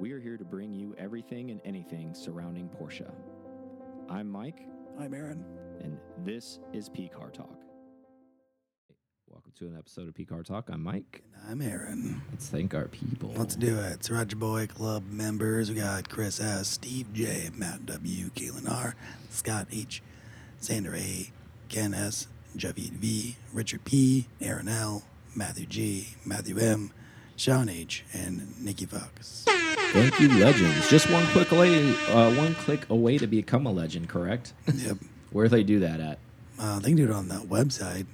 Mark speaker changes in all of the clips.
Speaker 1: we are here to bring you everything and anything surrounding Porsche. I'm Mike,
Speaker 2: I'm Aaron.
Speaker 1: and this is P Car Talk. Welcome to an episode of P Car Talk. I'm Mike.
Speaker 2: And I'm Aaron.
Speaker 1: Let's thank our people.
Speaker 2: Let's do it. It's Roger Boy Club members. We got Chris S., Steve J., Matt W., Keelan R., Scott H., Sander A., Ken S., Javid V., Richard P., Aaron L., Matthew G., Matthew M., Sean H., and Nikki Fox.
Speaker 1: Thank you, legends. Just one click away, uh, one click away to become a legend. Correct?
Speaker 2: yep.
Speaker 1: Where do they do that at?
Speaker 2: Uh, they can do it on that website.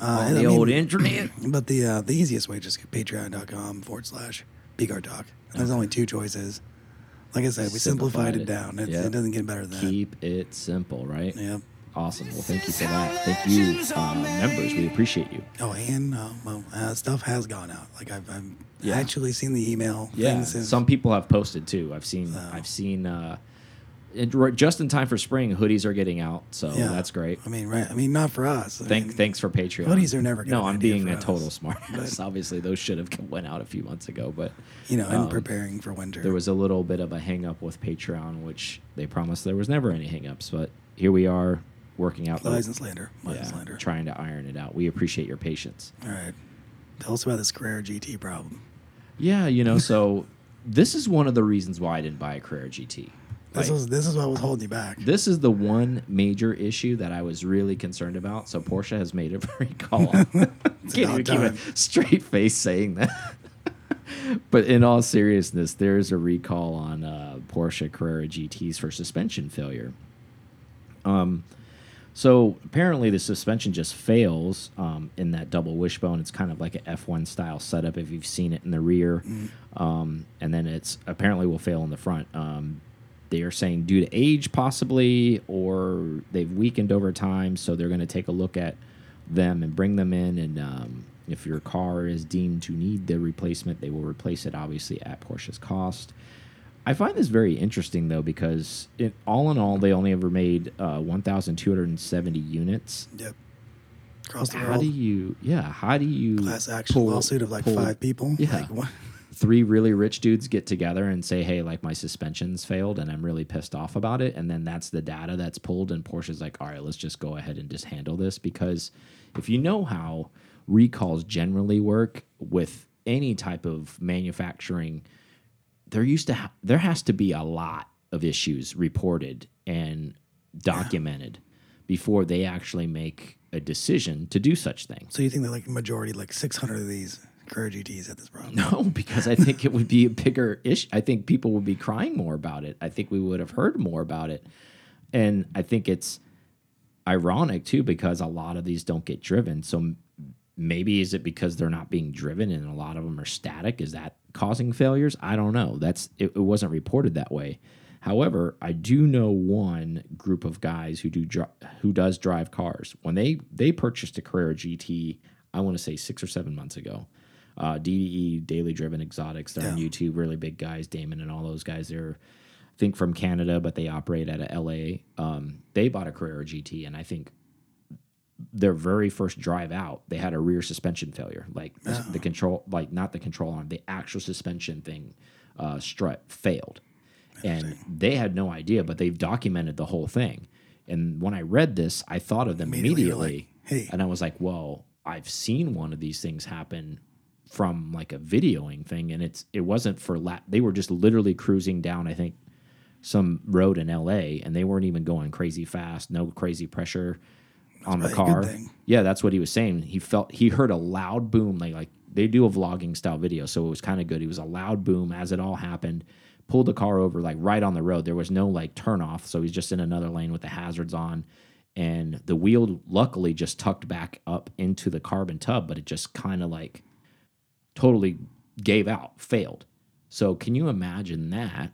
Speaker 2: Uh,
Speaker 1: On the
Speaker 2: I mean-
Speaker 1: old internet.
Speaker 2: But the uh, the easiest way is just patreon.com forward slash PCAR Talk. There's only two choices. Like I said, we simplified, it down. It's,
Speaker 1: Yep.
Speaker 2: It doesn't get better than
Speaker 1: Keep it simple, right?
Speaker 2: Yep.
Speaker 1: Awesome. Well, thank you for that. Thank you, uh, members. We appreciate you.
Speaker 2: Oh, and well, uh, stuff has gone out. Like I've, I've
Speaker 1: Yeah.
Speaker 2: actually seen the email.
Speaker 1: Yeah, some people have posted too. I've seen.
Speaker 2: So-
Speaker 1: I've seen. Uh, just in time for spring, hoodies are getting out, so
Speaker 2: Yeah.
Speaker 1: that's great.
Speaker 2: I mean, right? I mean, not for us. I
Speaker 1: Thank,
Speaker 2: mean,
Speaker 1: thanks for Patreon.
Speaker 2: hoodies are never
Speaker 1: No, I'm being a
Speaker 2: us.
Speaker 1: total
Speaker 2: smartass.
Speaker 1: Obviously, those should have went out a few months ago, but
Speaker 2: You know, and
Speaker 1: um,
Speaker 2: preparing for winter.
Speaker 1: there was a little bit of a hang up with Patreon, which they promised there was never any hang ups, but here we are working out. the-
Speaker 2: lies and slander.
Speaker 1: Yeah, trying to iron it out. We appreciate your patience.
Speaker 2: All right. Tell us about this Carrera GT problem.
Speaker 1: Yeah, you know, so this is one of the reasons why I didn't buy a Carrera GT.
Speaker 2: This
Speaker 1: Like,
Speaker 2: was this is what was holding you back.
Speaker 1: this is the one major issue that I was really concerned about. So Porsche has made a recall. Can't even keep a straight face saying that. but in all seriousness, there is a recall on uh, Porsche Carrera GTs for suspension failure. Um, so apparently the suspension just fails um, in that double wishbone. It's kind of like an F1 style setup if you've seen it in the rear, um, and then it's apparently will fail in the front. Um, they are saying due to age possibly, or they've weakened over time, so they're going to take a look at them and bring them in. And um, if your car is deemed to need the replacement, they will replace it obviously at Porsche's cost. I find this very interesting though because it, all in all, they only ever made uh, 1,270 units.
Speaker 2: Yep. Across the
Speaker 1: How
Speaker 2: world.
Speaker 1: do you, yeah, how do you
Speaker 2: Class action
Speaker 1: pull-
Speaker 2: lawsuit of like
Speaker 1: pull
Speaker 2: five people.
Speaker 1: Yeah.
Speaker 2: Like, what?
Speaker 1: Three really rich dudes get together and say, "Hey, like my suspension's failed, and I'm really pissed off about it." And then that's the data that's pulled, and Porsche's like, "All right, let's just go ahead and just handle this." Because if you know how recalls generally work with any type of manufacturing there used to ha there has to be a lot of issues reported and documented before they actually make a decision to do such things.
Speaker 2: So you think that like majority, like 600 of these Carrera GTs had this problem?
Speaker 1: No, because I think it would be a bigger issue. I think people would be crying more about it. I think we would have heard more about it. And I think it's ironic too because a lot of these don't get driven. So maybe is it because they're not being driven and a lot of them are static? Is that causing failures? I don't know. That's it, it wasn't reported that way. However, I do know one group of guys who do who does drive cars. When they they purchased a Carrera GT, I want to say six or seven months ago. Uh, DDE, Daily Driven Exotics, they're on YouTube, really big guys. Damon and all those guys, they're I think from Canada, but they operate out of LA. Um, they bought a Carrera GT, and I think their very first drive out, they had a rear suspension failure. Like the, the control, like not the control arm, the actual suspension thing, uh, strut failed, and they had no idea. But they've documented the whole thing. And when I read this, I thought of them
Speaker 2: Immediately
Speaker 1: immediately,
Speaker 2: like, "Hey."
Speaker 1: and I was like, "Well, I've seen one of these things happen." from like a videoing thing and it's it wasn't for lap they were just literally cruising down i think some road in LA and they weren't even going crazy fast, no crazy pressure on the
Speaker 2: probably a good
Speaker 1: car. Yeah, that's what he was saying. He felt he heard a loud boom like like they do a vlogging style video, so it was kind of good. It was a loud boom as it all happened. Pulled the car over like right on the road. There was no like turn off, so he's just in another lane with the hazards on. And the wheel luckily just tucked back up into the carbon tub, but it just kind of like totally gave out, failed. So can you imagine that?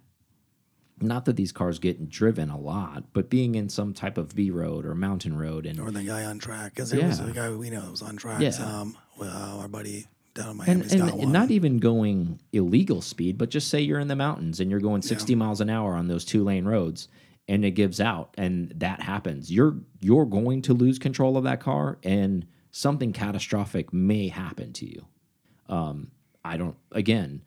Speaker 1: Not that these cars get driven a lot, but being in some type of V road or mountain road and
Speaker 2: Or the guy on track. Because there was
Speaker 1: Yeah.
Speaker 2: a guy we know was on track.
Speaker 1: Yeah.
Speaker 2: Um, well, our buddy down in Miami
Speaker 1: and, and, and not even going illegal speed, but just say you're in the mountains and you're going 60 miles an hour on those two lane roads and it gives out and that happens. You're you're going to lose control of that car and something catastrophic may happen to you. Um, I don't again,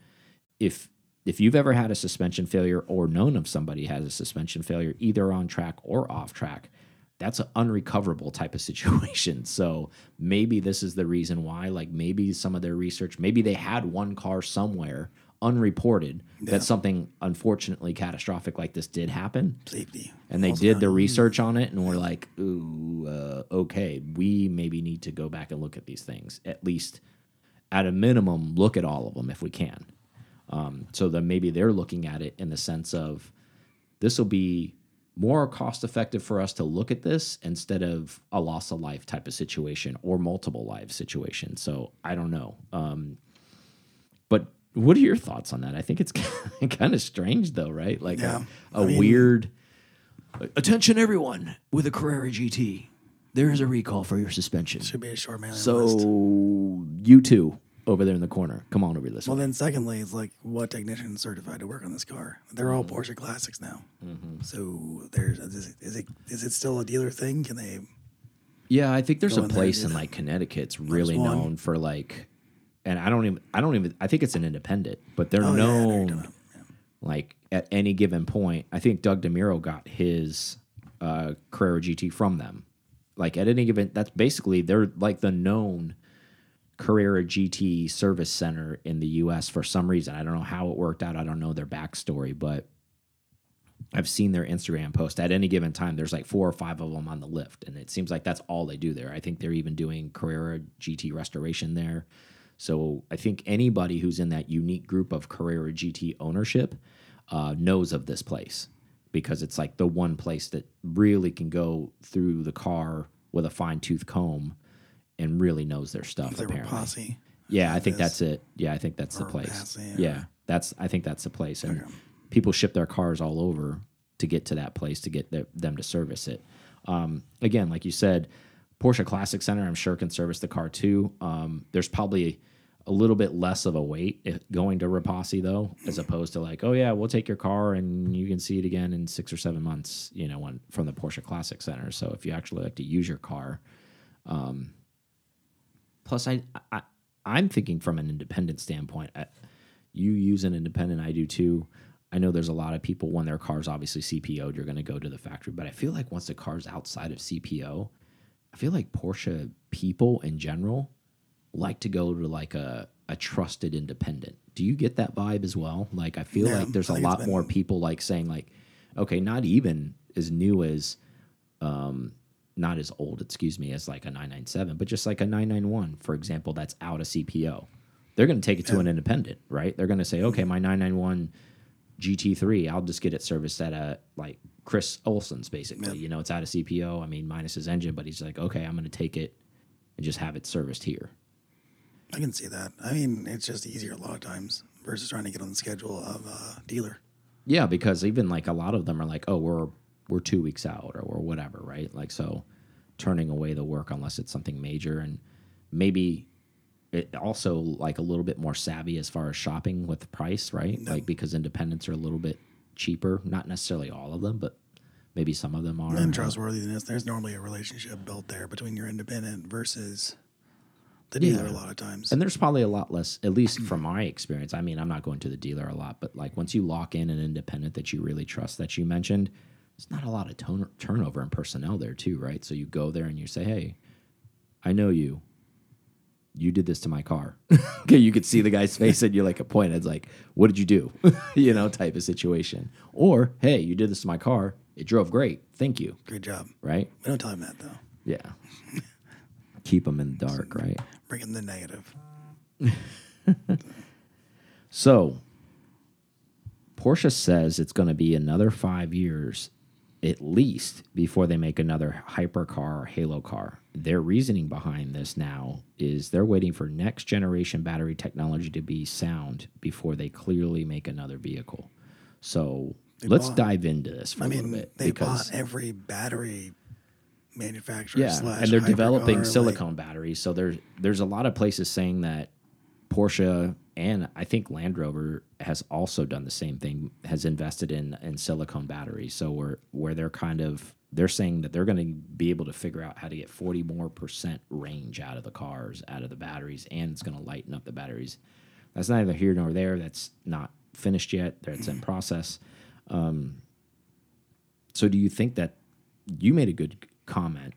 Speaker 1: if if you've ever had a suspension failure or known of somebody has a suspension failure, either on track or off track, that's an unrecoverable type of situation. So maybe this is the reason why. Like maybe some of their research, maybe they had one car somewhere unreported
Speaker 2: Yeah.
Speaker 1: that something unfortunately catastrophic like this did happen
Speaker 2: Safety.
Speaker 1: and they
Speaker 2: Also
Speaker 1: did the research on it and were like ooh uh, okay we maybe need to go back and look at these things at least at a minimum look at all of them if we can um, so then maybe they're looking at it in the sense of this will be more cost effective for us to look at this instead of a loss of life type of situation or multiple life situation. So i don't know. Um, but what are your thoughts on that? I think it's kind of strange though right? Like
Speaker 2: Yeah.
Speaker 1: a, a
Speaker 2: I mean-
Speaker 1: weird attention everyone with a carrera gt there is a recall for your suspension.
Speaker 2: Should be a short mailing
Speaker 1: so
Speaker 2: list.
Speaker 1: you two over there in the corner come on over this
Speaker 2: Well,
Speaker 1: way
Speaker 2: then, secondly, it's like what technician is certified to work on this car? They're all
Speaker 1: Mm-hmm.
Speaker 2: Porsche Classics now. So there's is it, is it is it still a dealer thing? Can they?
Speaker 1: Yeah, I think there's
Speaker 2: Go
Speaker 1: a
Speaker 2: in there
Speaker 1: place in like Connecticut. It's really
Speaker 2: one.
Speaker 1: known for like, and I don't even, I don't even, I think it's an independent, but they're
Speaker 2: Oh, yeah, I know what you're
Speaker 1: known
Speaker 2: talking about. Yeah.
Speaker 1: like at any given point. I think Doug DeMuro got his uh, Carrera GT from them. Like at any given, that's basically they're like the known Carrera GT service center in the U.S. for some reason. I don't know how it worked out. I don't know their backstory, but I've seen their Instagram post at any given time. There's like four or five of them on the lift, and it seems like that's all they do there. I think they're even doing Carrera GT restoration there. So I think anybody who's in that unique group of Carrera GT ownership uh, knows of this place because it's like the one place that really can go through the car with a fine tooth comb and really knows their stuff.
Speaker 2: They
Speaker 1: apparently.
Speaker 2: posse.
Speaker 1: Yeah, I think that's it. Yeah, I think that's the place. Yeah, that's I think that's the place. And
Speaker 2: Okay.
Speaker 1: people ship their cars all over to get to that place to get their, them to service it. Um, again, like you said, Porsche Classic Center, I'm sure can service the car too. Um, there's probably a little bit less of a wait if going to Rapasi though, as opposed to like, oh yeah, we'll take your car and you can see it again in six or seven months, you know, when, from the Porsche Classic Center. So if you actually like to use your car, plus I, I I'm thinking from an independent standpoint. I, you use an independent, I do too. I know there's a lot of people when their car's obviously CPO'd, you're going to go to the factory. But I feel like once the car's outside of CPO, I feel like Porsche people in general like to go to like a, a trusted independent. Do you get that vibe as well? Like I feel
Speaker 2: Yeah,
Speaker 1: like there's
Speaker 2: I
Speaker 1: a lot more people like saying like, okay, not even as new as um, not as old, excuse me, as like a 997, but just like a 991, for example, that's out of CPO. They're going to take it to an independent, right? They're going to say, mm-hmm. okay, my 991 GT3, I'll just get it serviced at a like Chris Olson's basically.
Speaker 2: Yep.
Speaker 1: You know, it's out of CPO. I mean, minus his engine, but he's like, okay, I'm going to take it and just have it serviced here.
Speaker 2: I can see that. I mean, it's just easier a lot of times versus trying to get on the schedule of a dealer.
Speaker 1: Yeah, because even like a lot of them are like, oh, we're we're two weeks out or we're whatever, right? Like so, turning away the work unless it's something major, and maybe it also like a little bit more savvy as far as shopping with the price, right? Like because independents are a little bit cheaper, not necessarily all of them, but maybe some of them are.
Speaker 2: And trustworthiness, there's normally a relationship built there between your independent versus the dealer a lot of times.
Speaker 1: And there's probably a lot less, at least mm. from my experience. I mean, I'm not going to the dealer a lot, but like once you lock in an independent that you really trust that you mentioned, there's not a lot of ton- turnover in personnel there too, right? So you go there and you say, "Hey, I know you. You did this to my car." okay, you could see the guy's face and you're like a point. It's like, "What did you do?" you know, type of situation. Or, "Hey, you did this to my car. It drove great. Thank you."
Speaker 2: Good job.
Speaker 1: Right?
Speaker 2: We don't tell him that though.
Speaker 1: Yeah. Keep them in the dark, right?
Speaker 2: Bring in the negative.
Speaker 1: So, Porsche says it's going to be another five years at least before they make another hypercar or halo car. Their reasoning behind this now is they're waiting for next generation battery technology to be sound before they clearly make another vehicle. So, let's
Speaker 2: bought-
Speaker 1: dive into this for
Speaker 2: I
Speaker 1: a little bit
Speaker 2: they
Speaker 1: because
Speaker 2: bought every battery manufacturer.
Speaker 1: yeah,
Speaker 2: slash
Speaker 1: and they're developing
Speaker 2: like-
Speaker 1: silicone batteries. So there's there's a lot of places saying that Porsche and I think Land Rover has also done the same thing, has invested in in silicone batteries. So where where they're kind of they're saying that they're going to be able to figure out how to get 40 more percent range out of the cars, out of the batteries, and it's going to lighten up the batteries. That's neither here nor there. That's not finished yet. That's in process. Um, so, do you think that you made a good comment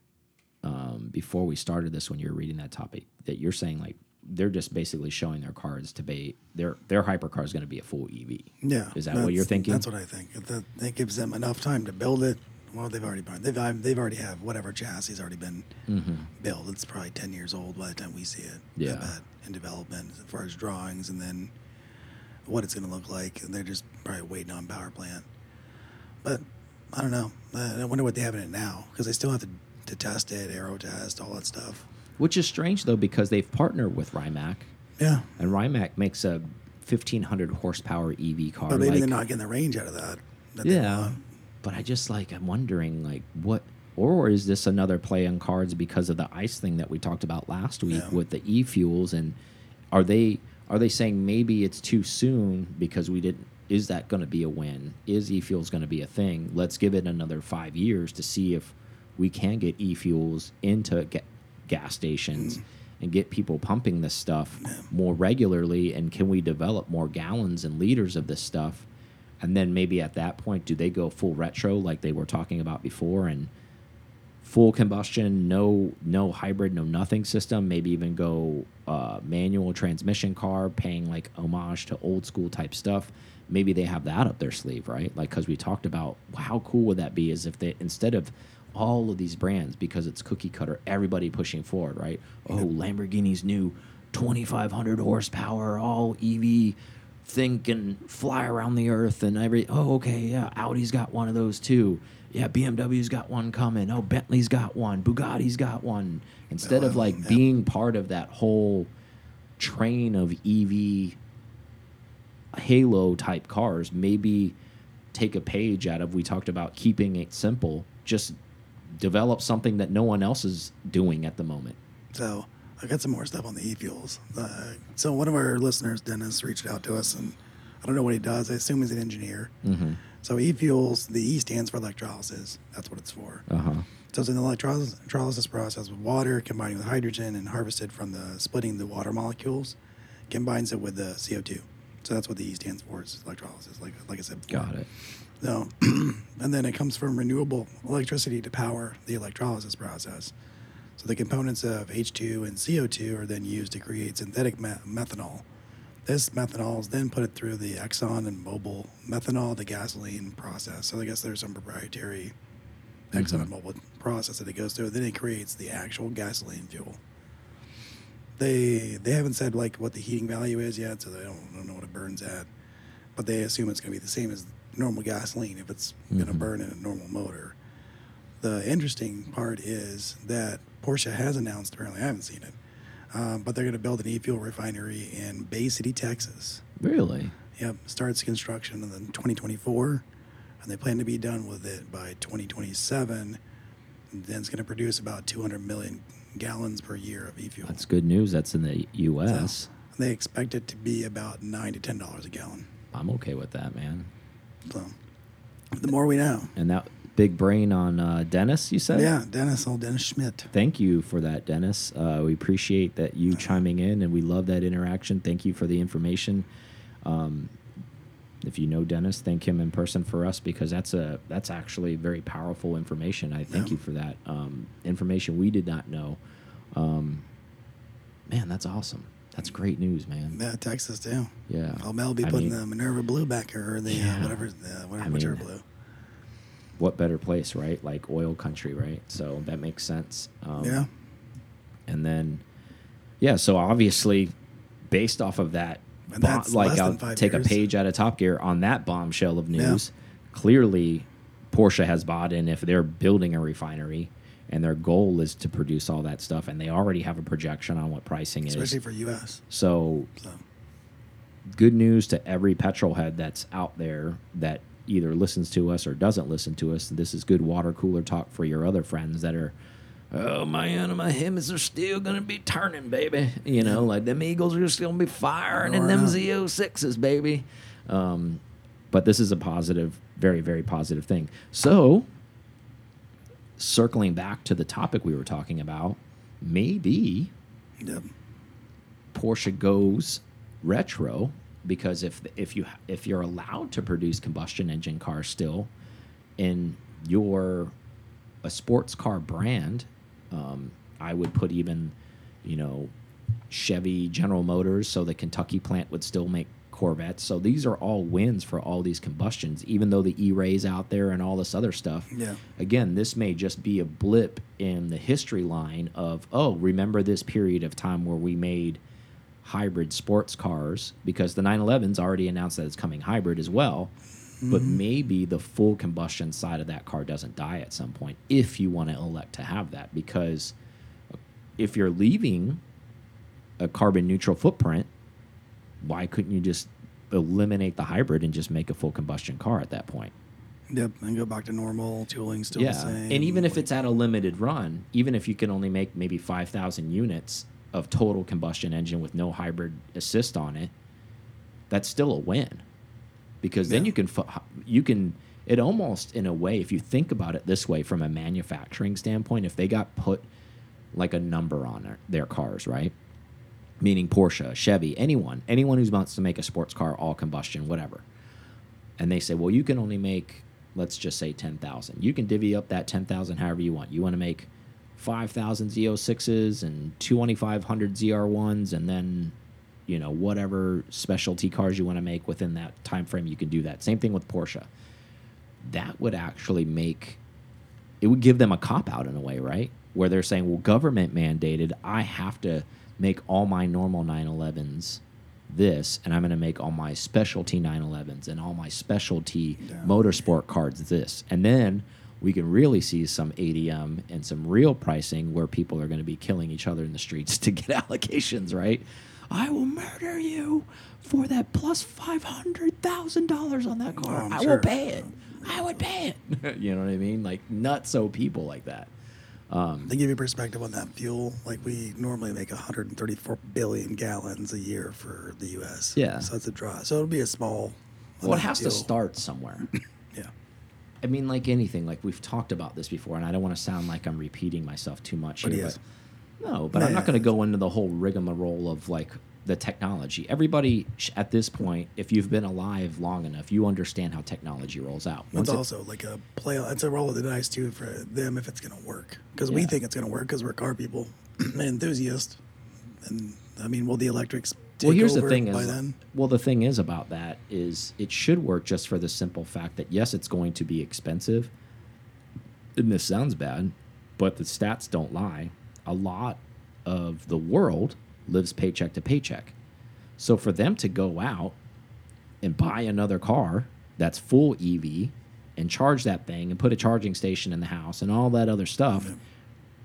Speaker 1: um, before we started this when you were reading that topic that you're saying like they're just basically showing their cards to be their their hypercar is going to be a full EV.
Speaker 2: Yeah,
Speaker 1: is that what you're thinking?
Speaker 2: That's what I think. That, that gives them enough time to build it. Well, they've already they've they've already have whatever chassis has already been mm-hmm. built. It's probably ten years old by the time we see it.
Speaker 1: Yeah.
Speaker 2: in development as far as drawings and then what it's going to look like. And they're just probably waiting on power plant. But I don't know. I I wonder what they have in it now because they still have to, to test it, aero test, all that stuff.
Speaker 1: Which is strange though because they've partnered with Rimac,
Speaker 2: Yeah,
Speaker 1: and Rimac makes a 1500 horsepower EV car.
Speaker 2: but maybe
Speaker 1: like-
Speaker 2: they're not getting the range out of that. that
Speaker 1: yeah, but I just like I'm wondering like what. Or is this another play on cards because of the ice thing that we talked about last week
Speaker 2: Yeah.
Speaker 1: with the e fuels? And are they are they saying maybe it's too soon because we didn't? Is that going to be a win? Is e fuels going to be a thing? Let's give it another five years to see if we can get e fuels into ga gas stations and get people pumping this stuff more regularly. And can we develop more gallons and liters of this stuff? And then maybe at that point, do they go full retro like they were talking about before and full combustion, no no hybrid, no nothing system, maybe even go uh, manual transmission car, paying like homage to old school type stuff. Maybe they have that up their sleeve, right? Like because we talked about how cool would that be? Is if they instead of all of these brands because it's cookie cutter, everybody pushing forward, right? Oh, Lamborghini's new 2,500 horsepower, all EV thing can fly around the earth and every. Oh, okay, yeah, Audi's got one of those too. Yeah, BMW's got one coming. Oh, Bentley's got one. Bugatti's got one. Instead of like
Speaker 2: yeah.
Speaker 1: being part of that whole train of EV halo type cars, maybe take a page out of we talked about keeping it simple. Just develop something that no one else is doing at the moment.
Speaker 2: So I got some more stuff on the e-fuels. Uh, so one of our listeners, Dennis, reached out to us, and I don't know what he does. I assume he's an engineer.
Speaker 1: Mm-hmm.
Speaker 2: So e-fuels, the E stands for electrolysis. That's what it's for.
Speaker 1: Uh huh.
Speaker 2: So it's an electrolysis, electrolysis process with water combining with hydrogen and harvested from the splitting the water molecules, combines it with the CO2. So that's what the E stands for. Is electrolysis, like like I said before.
Speaker 1: Got it.
Speaker 2: So, and then it comes from renewable electricity to power the electrolysis process. So the components of H2 and CO2 are then used to create synthetic me- methanol. This methanol is then put through the Exxon and Mobil methanol to gasoline process. So I guess there's some proprietary mm-hmm. Exxon and Mobil process that it goes through. Then it creates the actual gasoline fuel. They they haven't said like what the heating value is yet, so they don't, don't know what it burns at. But they assume it's going to be the same as normal gasoline if it's going to burn in a normal motor. The interesting part is that Porsche has announced, apparently I haven't seen it, um, but they're going to build an e-fuel refinery in Bay City, Texas.
Speaker 1: Really?
Speaker 2: Yep, starts construction in 2024, and they plan to be done with it by 2027. And then it's going to produce about 200 million gallons per year of e-fuel.
Speaker 1: That's good news. That's in the U.S.
Speaker 2: They expect it to be about nine to ten dollars a gallon.
Speaker 1: I'm okay with that, man.
Speaker 2: So, the more we know.
Speaker 1: And that big brain on uh, Dennis, you said?
Speaker 2: Yeah, Dennis, old Dennis Schmidt.
Speaker 1: Thank you for that, Dennis. Uh, we appreciate that you chiming in, and we love that interaction. Thank you for the information. Um, if you know Dennis, thank him in person for us because that's a that's actually very powerful information. I thank
Speaker 2: Yeah.
Speaker 1: you for that um, information we did not know. Um, man, that's awesome. That's great news, man.
Speaker 2: Yeah, Texas too.
Speaker 1: Yeah.
Speaker 2: Well, Mel be
Speaker 1: I
Speaker 2: putting
Speaker 1: mean-
Speaker 2: the Minerva Blue back here, or the
Speaker 1: Yeah.
Speaker 2: uh, whatever, uh, whatever,
Speaker 1: I mean,
Speaker 2: blue.
Speaker 1: What better place, right? Like oil country, right? So that makes sense. Um,
Speaker 2: yeah,
Speaker 1: and then yeah so obviously based off of that
Speaker 2: And that's
Speaker 1: like i'll take
Speaker 2: years.
Speaker 1: a page out of top gear on that bombshell of news clearly porsche has bought in if they're building a refinery and their goal is to produce all that stuff and they already have a projection on what pricing
Speaker 2: especially
Speaker 1: is especially
Speaker 2: for U.S.
Speaker 1: so
Speaker 2: So
Speaker 1: good news to every petrol head that's out there that either listens to us or doesn't listen to us. This is good water cooler talk for your other friends that are, oh man, my Hemis are still gonna be turning, baby. You know, like them Eagles are still gonna be firing and them
Speaker 2: Roaring
Speaker 1: Z06s, baby. Um, but this is a positive, very, very positive thing. So, circling back to the topic we were talking about, maybe
Speaker 2: yep.
Speaker 1: Porsche goes retro because if if you if you're allowed to produce combustion engine cars still, and you're a sports car brand, um, I would put even, you know, Chevy, General Motors, so the Kentucky plant would still make Corvettes. So these are all wins for all these combustions, even though the E-Rays out there and all this other stuff.
Speaker 2: Yeah.
Speaker 1: Again, this may just be a blip in the history line of, oh, remember this period of time where we made hybrid sports cars because the 911's already announced that it's coming hybrid as well. But mm-hmm. maybe the full combustion side of that car doesn't die at some point if you want to elect to have that because if you're leaving a carbon neutral footprint, why couldn't you just eliminate the hybrid and just make a full combustion car at that point?
Speaker 2: Yep, and go back to normal. Tooling still
Speaker 1: yeah,
Speaker 2: the same.
Speaker 1: and even if it's at a limited run, even if you can only make maybe five thousand units of total combustion engine with no hybrid assist on it, that's still a win, because then
Speaker 2: Yeah.
Speaker 1: you can you can it almost in a way if you think about it this way from a manufacturing standpoint, if they got put like a number on their, their cars, right? Meaning Porsche, Chevy, anyone, anyone who wants to make a sports car, all combustion, whatever and they say, well, you can only make, let's just say 10,000. You can divvy up that 10,000 however you want. You want to make 5,000 Z06s and 2,500 ZR1s, and then, you know, whatever specialty cars you want to make within that time frame, you can do that. Same thing with Porsche. That would actually make, it would give them a cop out in a way, right? Where they're saying, well, government mandated, I have to make all my normal 911s this, and I'm going to make all my specialty 911s and all my specialty
Speaker 2: Yeah.
Speaker 1: motorsport cards this. And then we can really see some ADM and some real pricing where people are going to be killing each other in the streets to get allocations, right? I will murder you for that plus $500,000 on that oh, car.
Speaker 2: Oh, I'm sure.
Speaker 1: will pay it. I would pay it. you know what I mean? Like nuts, nutso people like that. Um,
Speaker 2: They give you perspective on that fuel. Like we normally make 134 billion gallons a year for the U.S.
Speaker 1: Yeah.
Speaker 2: so that's a draw. So it'll be a small.
Speaker 1: well, it has to start somewhere.
Speaker 2: Yeah,
Speaker 1: I mean, like anything, like we've talked about this before, and I don't want to sound like I'm repeating myself too much
Speaker 2: But he
Speaker 1: here. But no, but I'm not going to go into the whole rigmarole of like the technology. Everybody at this point, if you've been alive long enough, you understand how technology rolls out.
Speaker 2: it's
Speaker 1: Once it-
Speaker 2: also like a play. It's a roll of the dice too for them if it's going to work because we think it's going to work because we're car people, and enthusiasts, and I mean, will the electrics take
Speaker 1: well, here's the
Speaker 2: over
Speaker 1: thing
Speaker 2: by
Speaker 1: is,
Speaker 2: then?
Speaker 1: well, the thing is about that is it should work just for the simple fact that yes, it's going to be expensive. And this sounds bad, but the stats don't lie. A lot of the world lives paycheck to paycheck. So for them to go out and buy another car that's full EV and charge that thing and put a charging station in the house and all that other stuff,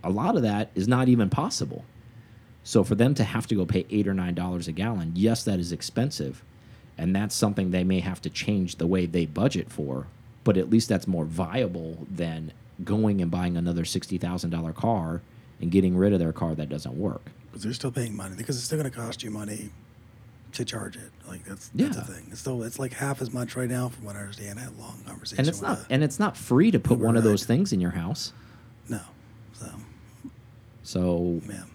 Speaker 1: a lot of that is not even possible. So for them to have to go pay eight or nine dollars a gallon, yes, that is expensive, and that's something they may have to change the way they budget for. But at least that's more viable than going and buying another sixty thousand dollar car and getting rid of their car that doesn't work.
Speaker 2: Because they're still paying money because it's still going to cost you money to charge it. Like that's that's
Speaker 1: Yeah.
Speaker 2: the thing. It's still it's like half as much right now, from what I understand. I had a long conversation.
Speaker 1: And it's
Speaker 2: with
Speaker 1: not and it's not free to put
Speaker 2: Uber
Speaker 1: one of those
Speaker 2: ride.
Speaker 1: things in your house.
Speaker 2: no, so
Speaker 1: So
Speaker 2: man,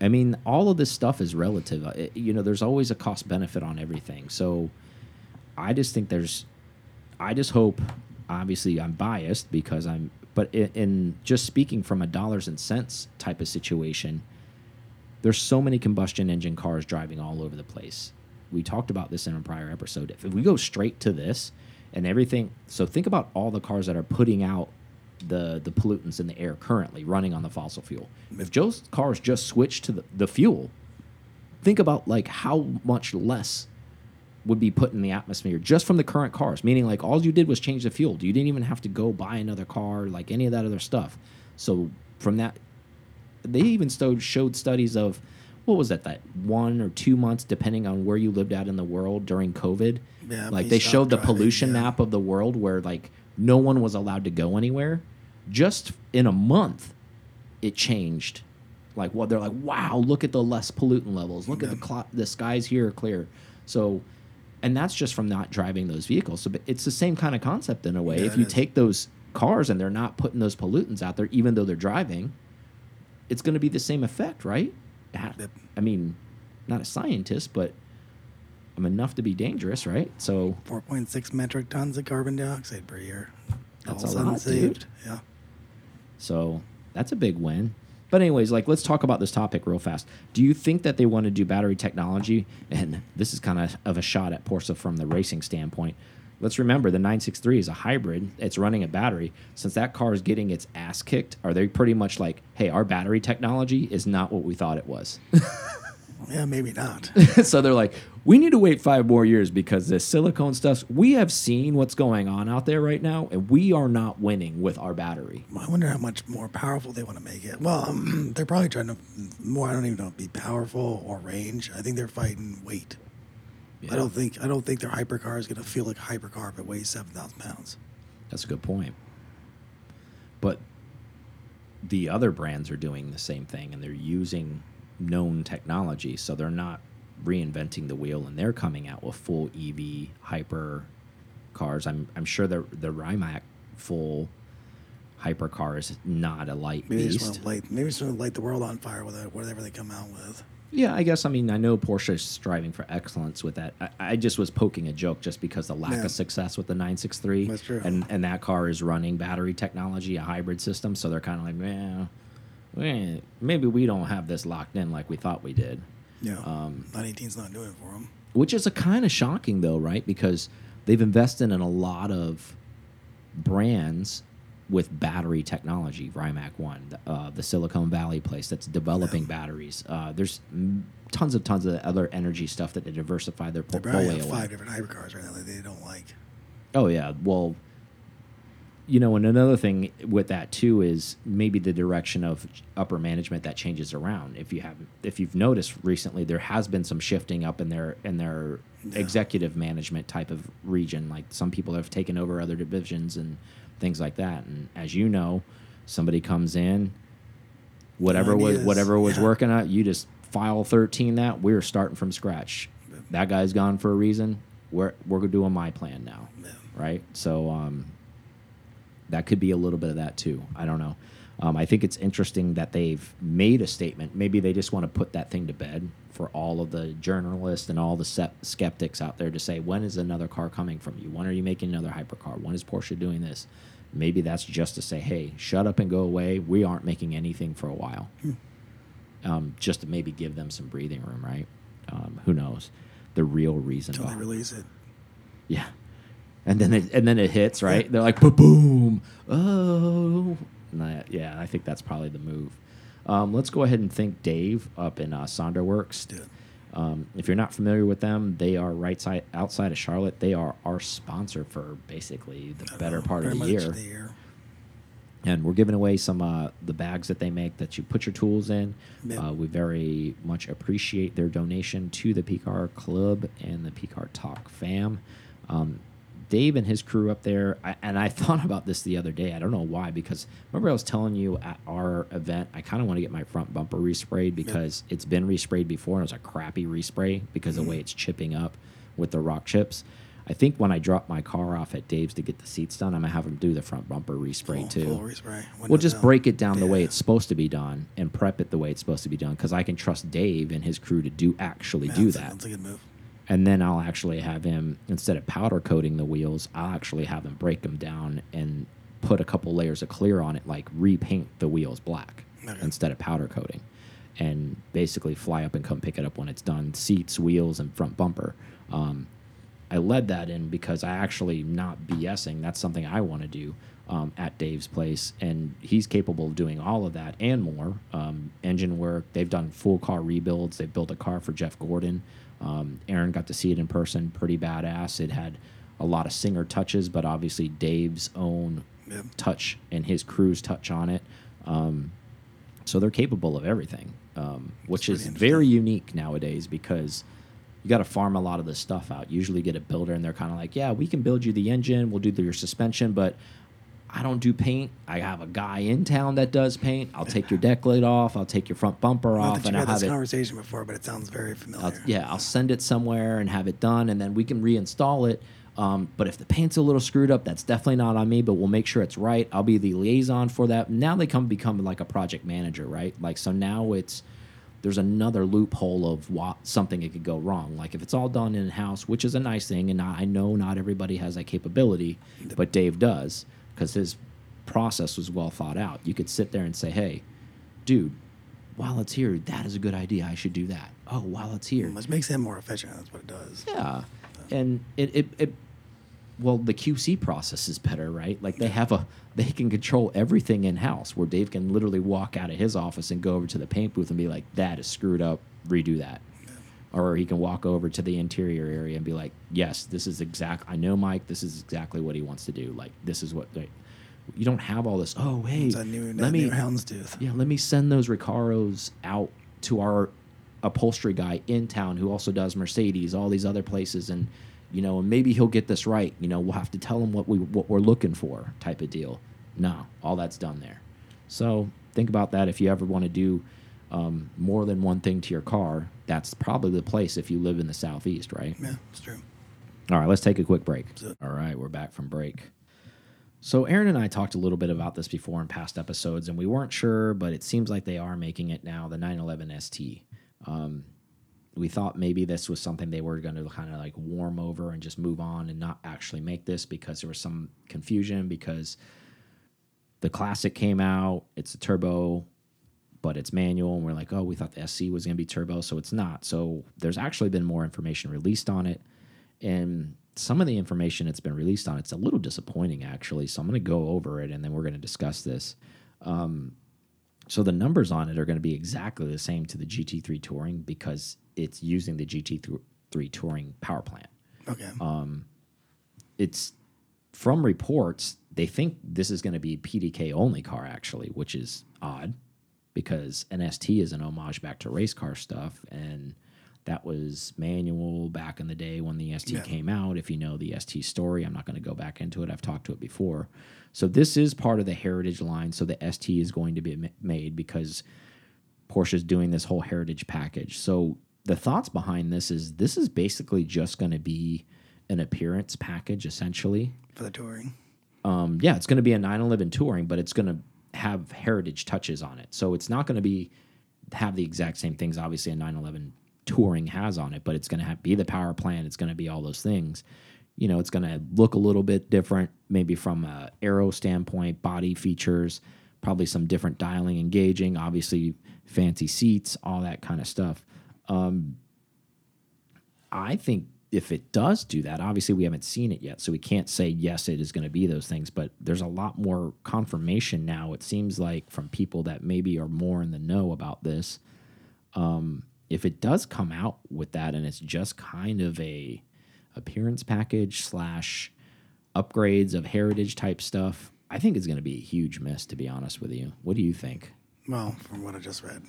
Speaker 1: I mean, all of this stuff is relative. It- you know, there's always a cost benefit on everything. So I just think there's, I just hope, obviously, I'm biased because I'm, but in, in just speaking from a dollars and cents type of situation, there's so many combustion engine cars driving all over the place. We talked about this in a prior episode. If we go straight to this and everything, so think about all the cars that are putting out the the pollutants in the air currently running on the fossil fuel. If Joe's cars just switch to the, the fuel, think about like how much less would be put in the atmosphere just from the current cars. Meaning like all you did was change the fuel. You didn't even have to go buy another car, like any of that other stuff. So from that they even showed studies of what was that that one or two months depending on where you lived out in the world during covid?
Speaker 2: Yeah,
Speaker 1: like they showed the
Speaker 2: driving,
Speaker 1: pollution
Speaker 2: yeah.
Speaker 1: map of the world where like no one was allowed to go anywhere. Just in a month it changed. Like what they're like wow look at the less pollutant levels. Look at the the skies here are clear. So and that's just from not driving those vehicles. So but it's the same kind of concept in a way.
Speaker 2: Yeah,
Speaker 1: if you
Speaker 2: is.
Speaker 1: take those cars and they're not putting those pollutants out there even though they're driving it's going to be the same effect right i mean not a scientist but I'm enough to be dangerous, right? So
Speaker 2: 4.6 metric tons of carbon dioxide per year.
Speaker 1: That's
Speaker 2: All
Speaker 1: a lot,
Speaker 2: saved.
Speaker 1: dude.
Speaker 2: Yeah.
Speaker 1: So that's a big win. But anyways, like let's talk about this topic real fast. Do you think that they want to do battery technology? And this is kind of of a shot at Porsche from the racing standpoint. Let's remember the 963 is a hybrid. It's running a battery. Since that car is getting its ass kicked, are they pretty much like, hey, our battery technology is not what we thought it was?
Speaker 2: Yeah, maybe not.
Speaker 1: so they're like, we need to wait five more years because this silicone stuff, we have seen what's going on out there right now, and we are not winning with our battery.
Speaker 2: I wonder how much more powerful they want to make it. Well, um, they're probably trying to more. I don't even know be powerful or range. I think they're fighting weight. I don't think I don't think their hypercar is going to feel like a hypercar if it weighs seven thousand pounds.
Speaker 1: That's a good point. But the other brands are doing the same thing and they're using known technology. So they're not reinventing the wheel and they're coming out with full EV hyper cars. I'm, I'm sure the, the Rimac full hyper car is not a light
Speaker 2: Maybe they just
Speaker 1: beast.
Speaker 2: want to light. Maybe just want to light the world on fire with it, whatever they come out with.
Speaker 1: Yeah, I guess. I mean, I know Porsche is striving for excellence with that. I, I just was poking a joke just because the lack
Speaker 2: Yeah.
Speaker 1: of success with the 963.
Speaker 2: That's true.
Speaker 1: And and that car is running battery technology, a hybrid system. So they're kind of like, man, eh, maybe we don't have this locked in like we thought we did.
Speaker 2: Yeah,
Speaker 1: Um,
Speaker 2: 918's not doing it for them.
Speaker 1: Which is a kind of shocking though, right? Because they've invested in a lot of brands with battery technology. Rimac One, the, uh, the Silicon Valley place that's developing batteries. Uh, there's tons of tons of other energy stuff that they diversify their portfolio.
Speaker 2: They
Speaker 1: have
Speaker 2: five different hypercars right now that they don't like.
Speaker 1: Oh yeah, well, you know, and another thing with that too is maybe the direction of upper management that changes around. If you have, if you've noticed recently, there has been some shifting up in their in their
Speaker 2: Yeah.
Speaker 1: executive management type of region. Like some people have taken over other divisions and things like that. And as you know, somebody comes in, whatever was whatever was
Speaker 2: yeah.
Speaker 1: working out, you just file thirteen that we're starting from scratch. That guy's gone for a reason. We're we're doing my plan now
Speaker 2: Yeah.
Speaker 1: right? So um, that could be a little bit of that too. I don't know. Um, I think it's interesting that they've made a statement. Maybe they just want to put that thing to bed for all of the journalists and all the skeptics out there to say, when is another car coming from you? When are you making another hypercar? When is Porsche doing this? Maybe that's just to say, hey, shut up and go away. We aren't making anything for a while. Um, just to maybe give them some breathing room, right? Um, who knows? The real reason.
Speaker 2: Until they release it.
Speaker 1: yeah. And then it, and then it hits, right? They're like, boom, oh. And I, yeah, I think that's probably the move. Um, let's go ahead and thank Dave up in uh, Sonderworks.
Speaker 2: Dude.
Speaker 1: Um, if you're not familiar with them, they are right side outside of Charlotte. They are our sponsor for basically the better part of the year
Speaker 2: The year.
Speaker 1: and we're giving away some uh, the bags that they make that you put your tools in.
Speaker 2: Yep.
Speaker 1: Uh, we very much appreciate their donation to the PCAR Club and the PCAR Talk fam. Um, Dave and his crew up there, I, and I thought about this the other day. I don't know why, because remember I was telling you at our event, I kind of want to get my front bumper resprayed because it's been resprayed before and it was a crappy respray because of the way mm-hmm. it's chipping up with the rock chips. I think when I drop my car off at Dave's to get the seats done, I'm gonna have him do the front bumper respray
Speaker 2: Full-
Speaker 1: too.
Speaker 2: full respray.
Speaker 1: We'll just
Speaker 2: down.
Speaker 1: break it down the way it's supposed to be done and prep it the way it's supposed to be done because I can trust Dave and his crew to do actually
Speaker 2: Yeah,
Speaker 1: do
Speaker 2: that's a-
Speaker 1: that.
Speaker 2: That's a good move.
Speaker 1: And then I'll actually have him instead of powder coating the wheels, I'll actually have him break them down and put a couple layers of clear on it, like repaint the wheels black
Speaker 2: Okay.
Speaker 1: instead of powder coating, and basically fly up and come pick it up when it's done. Seats, wheels, and front bumper. Um, I led that in because I actually not BSing. That's something I want to do um, at Dave's place, and he's capable of doing all of that and more. Um, engine work. They've done full car rebuilds. They've built a car for Jeff Gordon. Um, Aaron got to see it in person. Pretty badass. It had a lot of singer touches, but obviously Dave's own
Speaker 2: Yep.
Speaker 1: touch and his crew's touch on it. Um, so they're capable of everything, um, which is very unique nowadays because you got to farm a lot of this stuff out. Usually, get a builder and they're kind of like, "Yeah, we can build you the engine, we'll do the, your suspension, but I don't do paint. I have a guy in town that does paint. I'll take your deck lid off. I'll take your front bumper
Speaker 2: Not
Speaker 1: off,
Speaker 2: that
Speaker 1: and
Speaker 2: you've
Speaker 1: I'll
Speaker 2: had
Speaker 1: have
Speaker 2: this
Speaker 1: it."
Speaker 2: conversation before, but it sounds very familiar.
Speaker 1: I'll, yeah, I'll send it somewhere and have it done, and then we can reinstall it. Um, but if the paint's a little screwed up, that's definitely not on me. But we'll make sure it's right. I'll be the liaison for that. Now they come become like a project manager, right? Like so now it's there's another loophole of what, something that could go wrong. Like if it's all done in house, which is a nice thing, and I know not everybody has that capability, but Dave does because his process was well thought out. You could sit there and say, "Hey, dude, while it's here, that is a good idea. I should do that." Oh, while it's here,
Speaker 2: Which makes him more efficient. That's what it does.
Speaker 1: yeah, and it, it it well the QC process is better, right? Like they have a they can control everything in house where Dave can literally walk out of his office and go over to the paint booth and be like, "That is screwed up. Redo that." Or he can walk over to the interior area and be like, "Yes, this is exact. I know Mike. This is exactly what he wants to do. Like this is what." Like, you don't have all this. Oh, hey,
Speaker 2: new,
Speaker 1: let me
Speaker 2: houndstooth.
Speaker 1: yeah, let me send those Recaros out to our upholstery guy in town who also does Mercedes, all these other places, and you know, and maybe he'll get this right. You know, we'll have to tell him what we what we're looking for, type of deal. No, all that's done there. So think about that if you ever want to do um, more than one thing to your car. That's probably the place if you live in the southeast, right?
Speaker 2: Yeah, it's true.
Speaker 1: All right, let's take a quick break. All right, we're back from break. So Aaron and I talked a little bit about this before in past episodes, and we weren't sure, but it seems like they are making it now. The 911 ST. Um, we thought maybe this was something they were going to kind of like warm over and just move on and not actually make this because there was some confusion because the classic came out. It's a turbo, but it's manual, and we're like, oh, we thought the SC was going to be turbo, so it's not. So there's actually been more information released on it and some of the information that's been released on it's a little disappointing actually so i'm going to go over it and then we're going to discuss this um, so the numbers on it are going to be exactly the same to the gt3 touring because it's using the gt3 touring power plant
Speaker 2: Okay.
Speaker 1: it's from reports they think this is going to be pdk only car actually which is odd because nst is an homage back to race car stuff and that was manual back in the day when the st
Speaker 2: Yeah.
Speaker 1: came out if you know the st story i'm not going to go back into it i've talked to it before so this is part of the heritage line so the st is going to be made because Porsche is doing this whole heritage package. So the thoughts behind this is this is basically just going to be an appearance package essentially.
Speaker 2: For the touring.
Speaker 1: Um, yeah, it's going to be a 911 touring, but it's going to have heritage touches on it. So it's not going to be have the exact same things obviously a 911 touring has on it, but it's going to be the power plant, it's going to be all those things. You know, it's going to look a little bit different maybe from a aero standpoint, body features, probably some different dialing engaging, obviously fancy seats, all that kind of stuff. Um, I think if it does do that, obviously we haven't seen it yet, so we can't say yes, it is going to be those things. But there's a lot more confirmation now. It seems like from people that maybe are more in the know about this. Um, if it does come out with that, and it's just kind of a appearance package slash upgrades of heritage type stuff, I think it's going to be a huge miss. To be honest with you, what do you think?
Speaker 2: Well, from what I just read,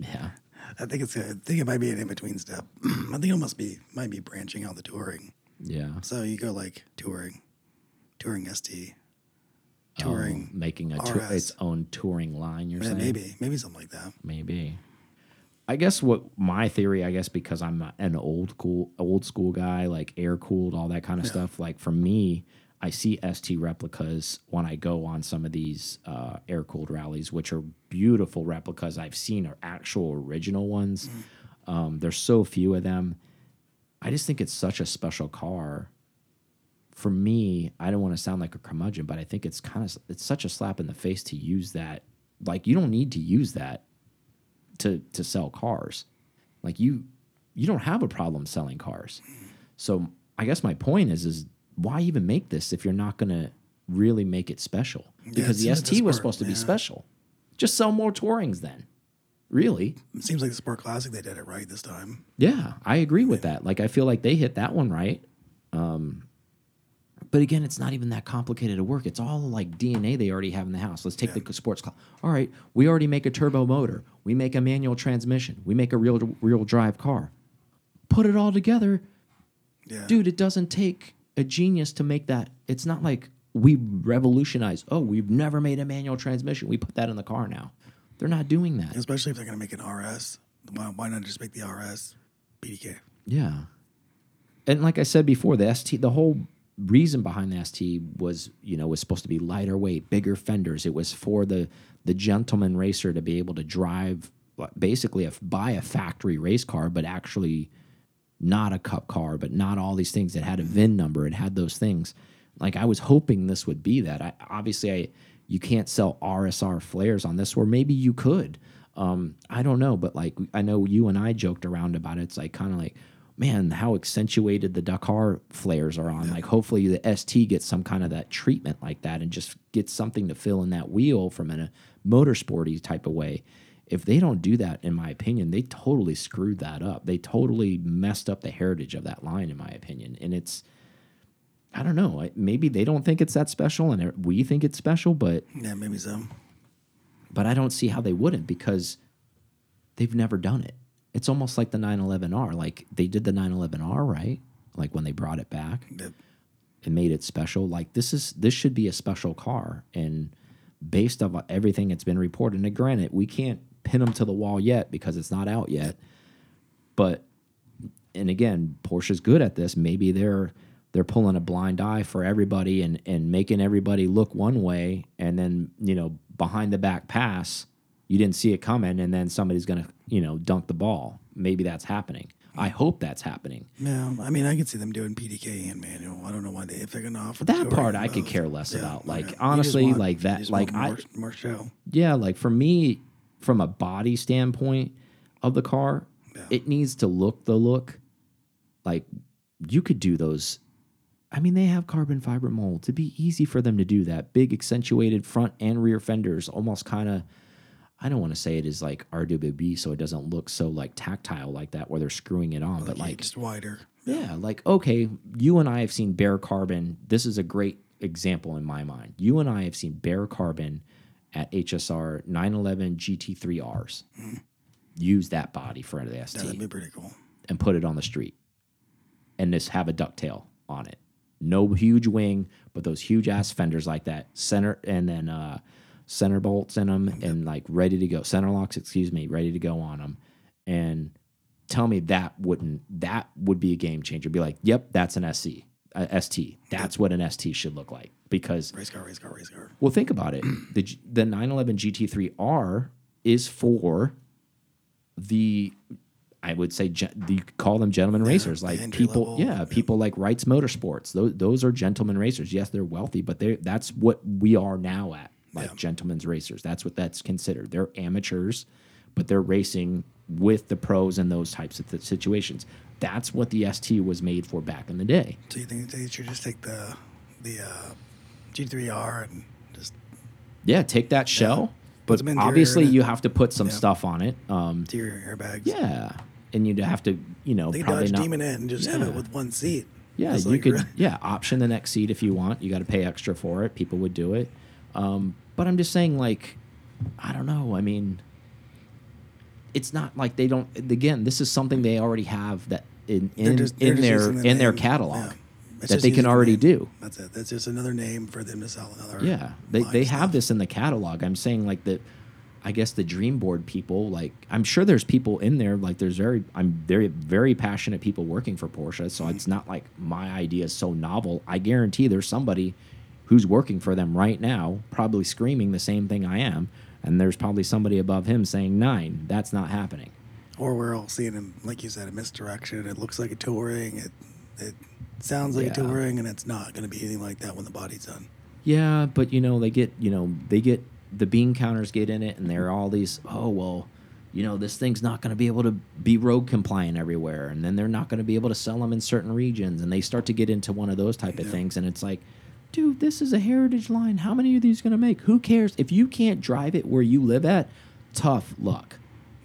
Speaker 1: Yeah.
Speaker 2: I think it's. I think it might be an in between step. I think it must be might be branching out the touring.
Speaker 1: Yeah.
Speaker 2: So you go like touring, touring ST, oh, touring.
Speaker 1: Oh, making a its own touring line. You're
Speaker 2: Yeah,
Speaker 1: saying
Speaker 2: maybe maybe something like that.
Speaker 1: maybe. I guess what my theory, I guess, because I'm an old cool, old school guy, like air cooled, all that kind of stuff. Like for me, I see ST replicas when I go on some of these uh, air cooled rallies, which are beautiful replicas. I've seen are actual original ones. Um, there's so few of them. I just think it's such a special car. For me, I don't want to sound like a curmudgeon, but I think it's kind of it's such a slap in the face to use that. Like you don't need to use that to to sell cars. Like you you don't have a problem selling cars. So I guess my point is is why even make this if you're not going to really make it special? Because the
Speaker 2: it's- it's
Speaker 1: ST was supposed to be
Speaker 2: yeah.
Speaker 1: special. Just sell more tourings then. Really?
Speaker 2: It seems like the Sport Classic they did it right this time.
Speaker 1: Yeah, I agree with that. Like I feel like they hit that one right. Um but again, it's not even that complicated to work. It's all like DNA they already have in the house. Let's take the sports car. All right, we already make a turbo motor. We make a manual transmission. We make a real real drive car. Put it all together,
Speaker 2: Yeah,
Speaker 1: dude. It doesn't take a genius to make that. It's not like we revolutionized. Oh, we've never made a manual transmission. We put that in the car now. They're not doing that.
Speaker 2: especially if they're gonna make an RS. Why, why not just make the RS PDK?
Speaker 1: Yeah. And like I said before, the ST, the whole reason behind the ST was, you know, was supposed to be lighter weight, bigger fenders. It was for the the gentleman racer to be able to drive basically a, buy a factory race car, but actually not a cup car, but not all these things. It had a VIN number. It had those things. Like I was hoping this would be that. I obviously I you can't sell RSR flares on this, or maybe you could. Um, I don't know, but like I know you and I joked around about it. It's like kind of like, man, how accentuated the Dakar flares are on. Like hopefully the ST gets some kind of that treatment like that and just gets something to fill in that wheel from a motorsporty type of way. If they don't do that, in my opinion, they totally screwed that up. They totally messed up the heritage of that line, in my opinion. And it's, I don't know. Maybe they don't think it's that special, and we think it's special, but
Speaker 2: yeah, maybe so.
Speaker 1: But I don't see how they wouldn't because they've never done it. It's almost like the 911R. Like they did the 911R, right? Like when they brought it back
Speaker 2: Yep.
Speaker 1: and made it special. Like this is this should be a special car, and based on everything that's been reported. And granted, we can't pin them to the wall yet because it's not out yet. But and again, Porsche's good at this. Maybe they're they're pulling a blind eye for everybody and and making everybody look one way, and then you know behind the back pass, you didn't see it coming, and then somebody's gonna you know dunk the ball. Maybe that's happening. I hope that's happening.
Speaker 2: Yeah, I mean, I can see them doing PDK and manual. I don't know why they if they're gonna offer
Speaker 1: that part. I could care less
Speaker 2: Yeah,
Speaker 1: about. Like
Speaker 2: You
Speaker 1: honestly,
Speaker 2: want-
Speaker 1: like that. Like
Speaker 2: want
Speaker 1: I
Speaker 2: more, more show.
Speaker 1: yeah, like for me, from a body standpoint of the car,
Speaker 2: Yeah.
Speaker 1: it needs to look the look. Like you could do those. I mean, they have carbon fiber molds. It'd be easy for them to do that. Big accentuated front and rear fenders, almost kind of. I don't want to say it is like RWB, so it doesn't look so like tactile like that, where they're screwing it on. but like,
Speaker 2: just wider.
Speaker 1: yeah, like okay, you and I have seen bare carbon. This is a great example in my mind. You and I have seen bare carbon at HSR 911 GT3Rs. Use that body for the ST
Speaker 2: that'd be pretty cool.
Speaker 1: and put it on the street, and just have a ducktail on it. No huge wing, but those huge ass fenders like that center, and then uh, center bolts in them, and like ready to go. Center locks, excuse me, ready to go on them, and tell me that wouldn't that would be a game changer. Be like, yep, that's an SC, uh, ST. That's what an ST should look like because
Speaker 2: Race car, race car, race car.
Speaker 1: well, think about it. The G- the 911 GT3R is for the I would say you call them gentlemen racers, like people,
Speaker 2: level,
Speaker 1: yeah,
Speaker 2: yeah.
Speaker 1: people like Wrights Motorsports. Those those are gentlemen racers. Yes, they're wealthy, but they that's what we are now at, like
Speaker 2: Yeah.
Speaker 1: gentlemen's racers. That's what that's considered. They're amateurs, but they're racing with the pros and those types of th- situations. That's what the ST was made for back in the day.
Speaker 2: So you think they should just take the the uh, G3R and just
Speaker 1: Yeah, take that shell, but obviously you have to put some
Speaker 2: Yeah.
Speaker 1: stuff on it. Um,
Speaker 2: interior airbags?
Speaker 1: Yeah, and you'd have to, you know,
Speaker 2: They
Speaker 1: probably
Speaker 2: Dodge
Speaker 1: not.
Speaker 2: Demon it and just have it with one seat.
Speaker 1: Yeah, you
Speaker 2: like-
Speaker 1: could. Yeah, option the next seat if you want. You got to pay extra for it. People would do it. Um, but I'm just saying, like, I don't know. I mean, it's not like they don't. Again, this is something they already have that in in,
Speaker 2: just-
Speaker 1: in their in their catalog
Speaker 2: Yeah.
Speaker 1: That they can already
Speaker 2: name.
Speaker 1: do.
Speaker 2: That's it. That's just another name for them to sell another.
Speaker 1: Yeah, they they have this in the catalog. I'm saying like the, I guess the dream board people. Like I'm sure there's people in there. Like there's very I'm very very passionate people working for Porsche. So it's mm-hmm. not like my idea is so novel. I guarantee there's somebody who's working for them right now, probably screaming the same thing I am. And there's probably somebody above him saying nine. That's not happening.
Speaker 2: Or we're all seeing him, like you said, a misdirection. It looks like a touring. It it sounds like a touring, and it's not going to be anything like that when the body's done.
Speaker 1: Yeah, but you know they get you know they get the bean counters get in it, and they're all these. Oh well, you know this thing's not going to be able to be road compliant everywhere, and then they're not going to be able to sell them in certain regions, and they start to get into one of those type of things, and it's like, dude, this is a heritage line. How many of these going to make? Who cares if you can't drive it where you live at? Tough luck.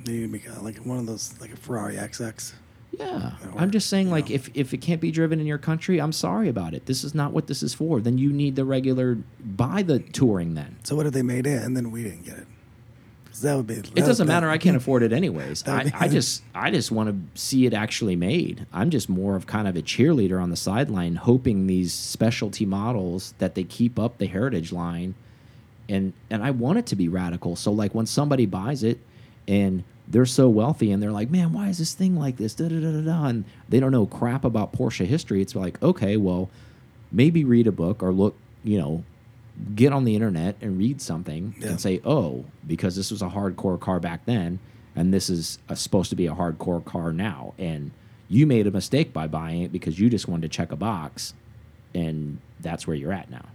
Speaker 2: They need to make a, like one of those, like a Ferrari XX.
Speaker 1: Yeah,
Speaker 2: Or,
Speaker 1: I'm just saying, like,
Speaker 2: know.
Speaker 1: if if it can't be driven in your country, I'm sorry about it. This is not what this is for. Then you need the regular buy the touring then.
Speaker 2: So what if they made it and then we didn't get it? That would be.
Speaker 1: It doesn't matter. I can't afford it anyways. I, I just I just want to see it actually made. I'm just more of kind of a cheerleader on the sideline, hoping these specialty models that they keep up the heritage line, and and I want it to be radical. So like when somebody buys it, and they're so wealthy and they're like, man, why is this thing like this? Da da da da da. And they don't know crap about Porsche history. It's like, okay, well, maybe read a book or look, you know, get on the internet and read something
Speaker 2: Yeah.
Speaker 1: and say, oh, because this was a hardcore car back then, and this is a, supposed to be a hardcore car now, and you made a mistake by buying it because you just wanted to check a box, and that's where you're at now.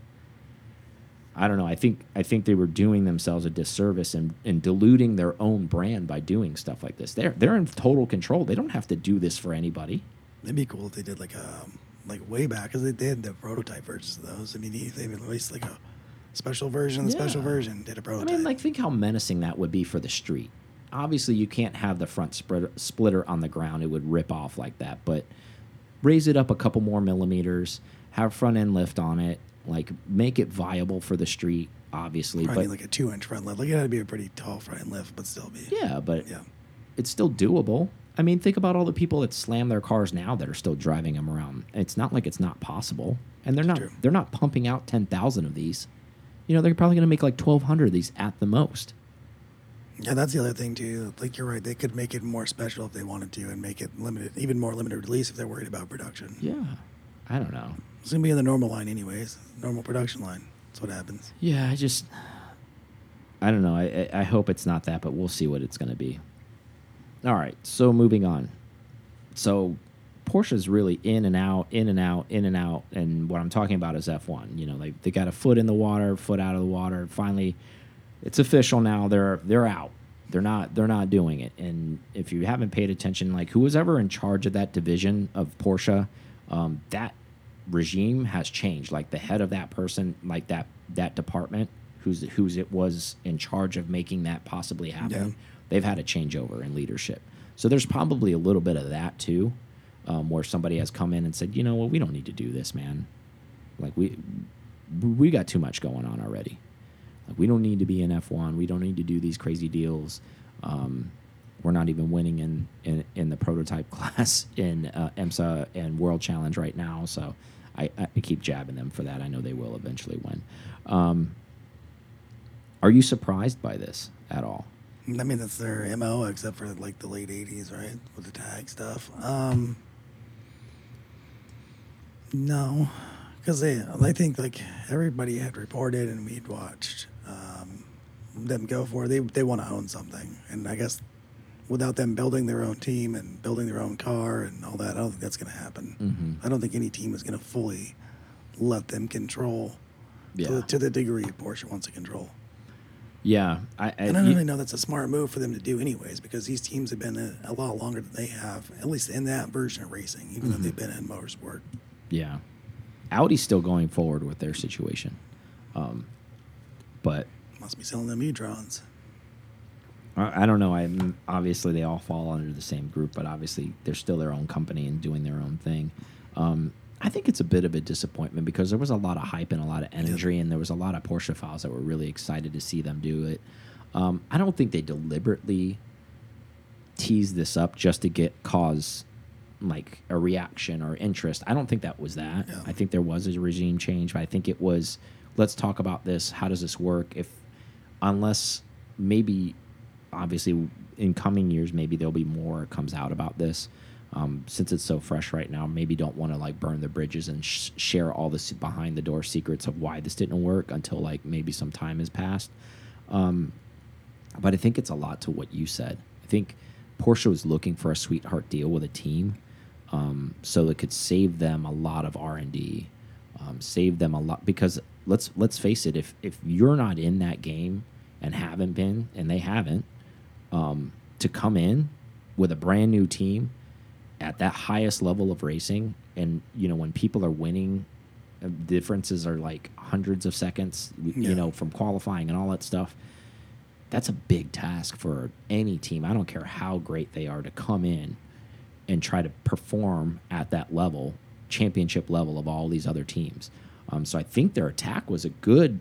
Speaker 1: I don't know. I think I think they were doing themselves a disservice and, and diluting their own brand by doing stuff like this. They're they're in total control. They don't have to do this for anybody.
Speaker 2: It'd be cool if they did like a like way back because they did the prototype versions of those. I mean, they released like a special version. The
Speaker 1: Yeah.
Speaker 2: special version did a prototype.
Speaker 1: I mean, like think how menacing that would be for the street. Obviously, you can't have the front splitter on the ground; it would rip off like that. But raise it up a couple more millimeters, have front end lift on it, like make it viable for the street. Obviously,
Speaker 2: probably
Speaker 1: but
Speaker 2: like a two inch front lift. Like it had to be a pretty tall front lift, but still be.
Speaker 1: yeah, but
Speaker 2: Yeah.
Speaker 1: it's still doable. I mean, think about all the people that slam their cars now that are still driving them around. It's not like it's not possible, and they're not
Speaker 2: True.
Speaker 1: they're not pumping out ten thousand of these. You know, they're probably going to make like twelve hundred of these at the most.
Speaker 2: Yeah, that's the other thing too. Like you're right, they could make it more special if they wanted to, and make it limited, even more limited release if they're worried about production.
Speaker 1: Yeah, I don't know.
Speaker 2: It's gonna be in the normal line anyways, normal production line. That's what happens.
Speaker 1: Yeah, I just I don't know. I I I hope it's not that, but we'll see what it's going to be. All right, so moving on. So Porsche's really in and out, in and out, in and out, and what I'm talking about is F1. You know, they they got a foot in the water, foot out of the water. Finally, it's official now. They're they're out. They're not they're not doing it. And if you haven't paid attention, like who was ever in charge of that division of Porsche, um, that regime has changed. Like the head of that person, like that that department, who's who's it was in charge of making that possibly happen.
Speaker 2: Yeah.
Speaker 1: They've had a changeover in leadership. So there's probably a little bit of that too, um, where somebody has come in and said, you know what, we don't need to do this, man. Like we we got too much going on already. Like we don't need to be in F1. We don't need to do these crazy deals. Um, we're not even winning in, in, in the prototype class in uh, IMSA and World Challenge right now. So I, I keep jabbing them for that. I know they will eventually win. Um, are you surprised by this at all?
Speaker 2: I mean, that's their mo, except for like the late '80s, right, with the TAG stuff. Um, no, because they, I think like everybody had reported and we'd watched um, them go for it. They they want to own something, and I guess without them building their own team and building their own car and all that, I don't think that's going to happen.
Speaker 1: Mhm.
Speaker 2: I don't think any team is going to fully let them control
Speaker 1: Yeah.
Speaker 2: to, to the degree Porsche wants to control.
Speaker 1: Yeah, I, I,
Speaker 2: And I don't
Speaker 1: you-
Speaker 2: really know that's a smart move for them to do, anyways, because these teams have been a, a lot longer than they have, at least in that version of racing, even though they've been in motorsport.
Speaker 1: Yeah, Audi's still going forward with their situation, um, but
Speaker 2: Must be selling them e-trons.
Speaker 1: I, I don't know. I obviously they all fall under the same group, but obviously they're still their own company and doing their own thing. Um, I think it's a bit of a disappointment because there was a lot of hype and a lot of energy, and there was a lot of Porsche files that were really excited to see them do it. Um, I don't think they deliberately teased this up just to get cause like a reaction or interest. I don't think that was that.
Speaker 2: Yeah.
Speaker 1: I think there was a regime change, but I think it was let's talk about this. How does this work? If unless maybe obviously in coming years maybe there'll be more comes out about this. Um, since it's so fresh right now, maybe don't want to like burn the bridges and sh share all the behind the door secrets of why this didn't work until like maybe some time has passed. Um, but I think it's a lot to what you said. I think Porsche was looking for a sweetheart deal with a team, um, so it could save them a lot of R and D, um, save them a lot because let's let's face it, if if you're not in that game and haven't been, and they haven't, um, to come in with a brand new team at that highest level of racing, and you know when people are winning, uh, differences are like hundreds of seconds, you
Speaker 2: Yeah.
Speaker 1: know, from qualifying and all that stuff that's a big task for any team. I don't care how great they are to come in and try to perform at that level, championship level of all these other teams. Um, so I think their attack was a good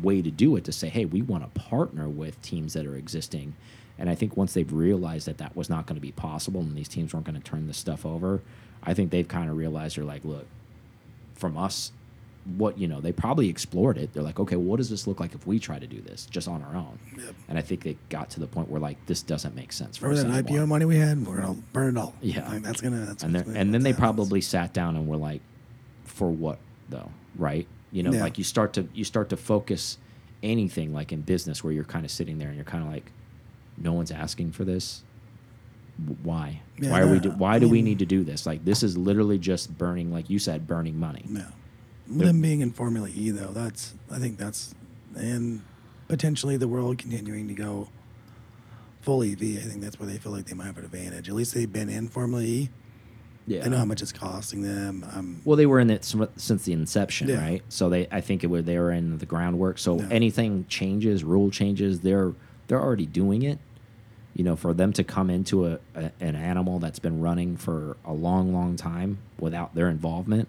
Speaker 1: way to do it to say, hey, we want to partner with teams that are existing. And I think once they've realized that that was not going to be possible and these teams weren't going to turn this stuff over, I think they've kind of realized they're like, look, from us, what you know, they probably explored it. They're like, okay, what does this look like if we try to do this just on our own?
Speaker 2: Yep.
Speaker 1: And I think they got to the point where like this doesn't make sense for us
Speaker 2: that. IPO money we had? We're gonna burn it all.
Speaker 1: Yeah.
Speaker 2: Like, that's gonna. That's
Speaker 1: and then
Speaker 2: gonna-
Speaker 1: and then they
Speaker 2: happens.
Speaker 1: probably sat down and were like, for what though, right? You know,
Speaker 2: Yeah.
Speaker 1: like you start to you start to focus anything like in business where you're kind of sitting there and you're kind of like, no one's asking for this. Why?
Speaker 2: Yeah,
Speaker 1: why are we? Do, why
Speaker 2: I
Speaker 1: do we need to do this? Like this is literally just burning, like you said, burning money.
Speaker 2: Yeah. Them being in Formula E though, that's I think that's and potentially the world continuing to go full EV. I think that's where they feel like they might have an advantage. At least they've been in Formula E.
Speaker 1: Yeah.
Speaker 2: They know how much it's costing them. Um,
Speaker 1: Well, they were in it since the inception,
Speaker 2: Yeah.
Speaker 1: right? So they, I think it were they were in the groundwork. So
Speaker 2: Yeah.
Speaker 1: anything changes, rule changes, they're they're already doing it. You know, for them to come into a, a an animal that's been running for a long, long time without their involvement,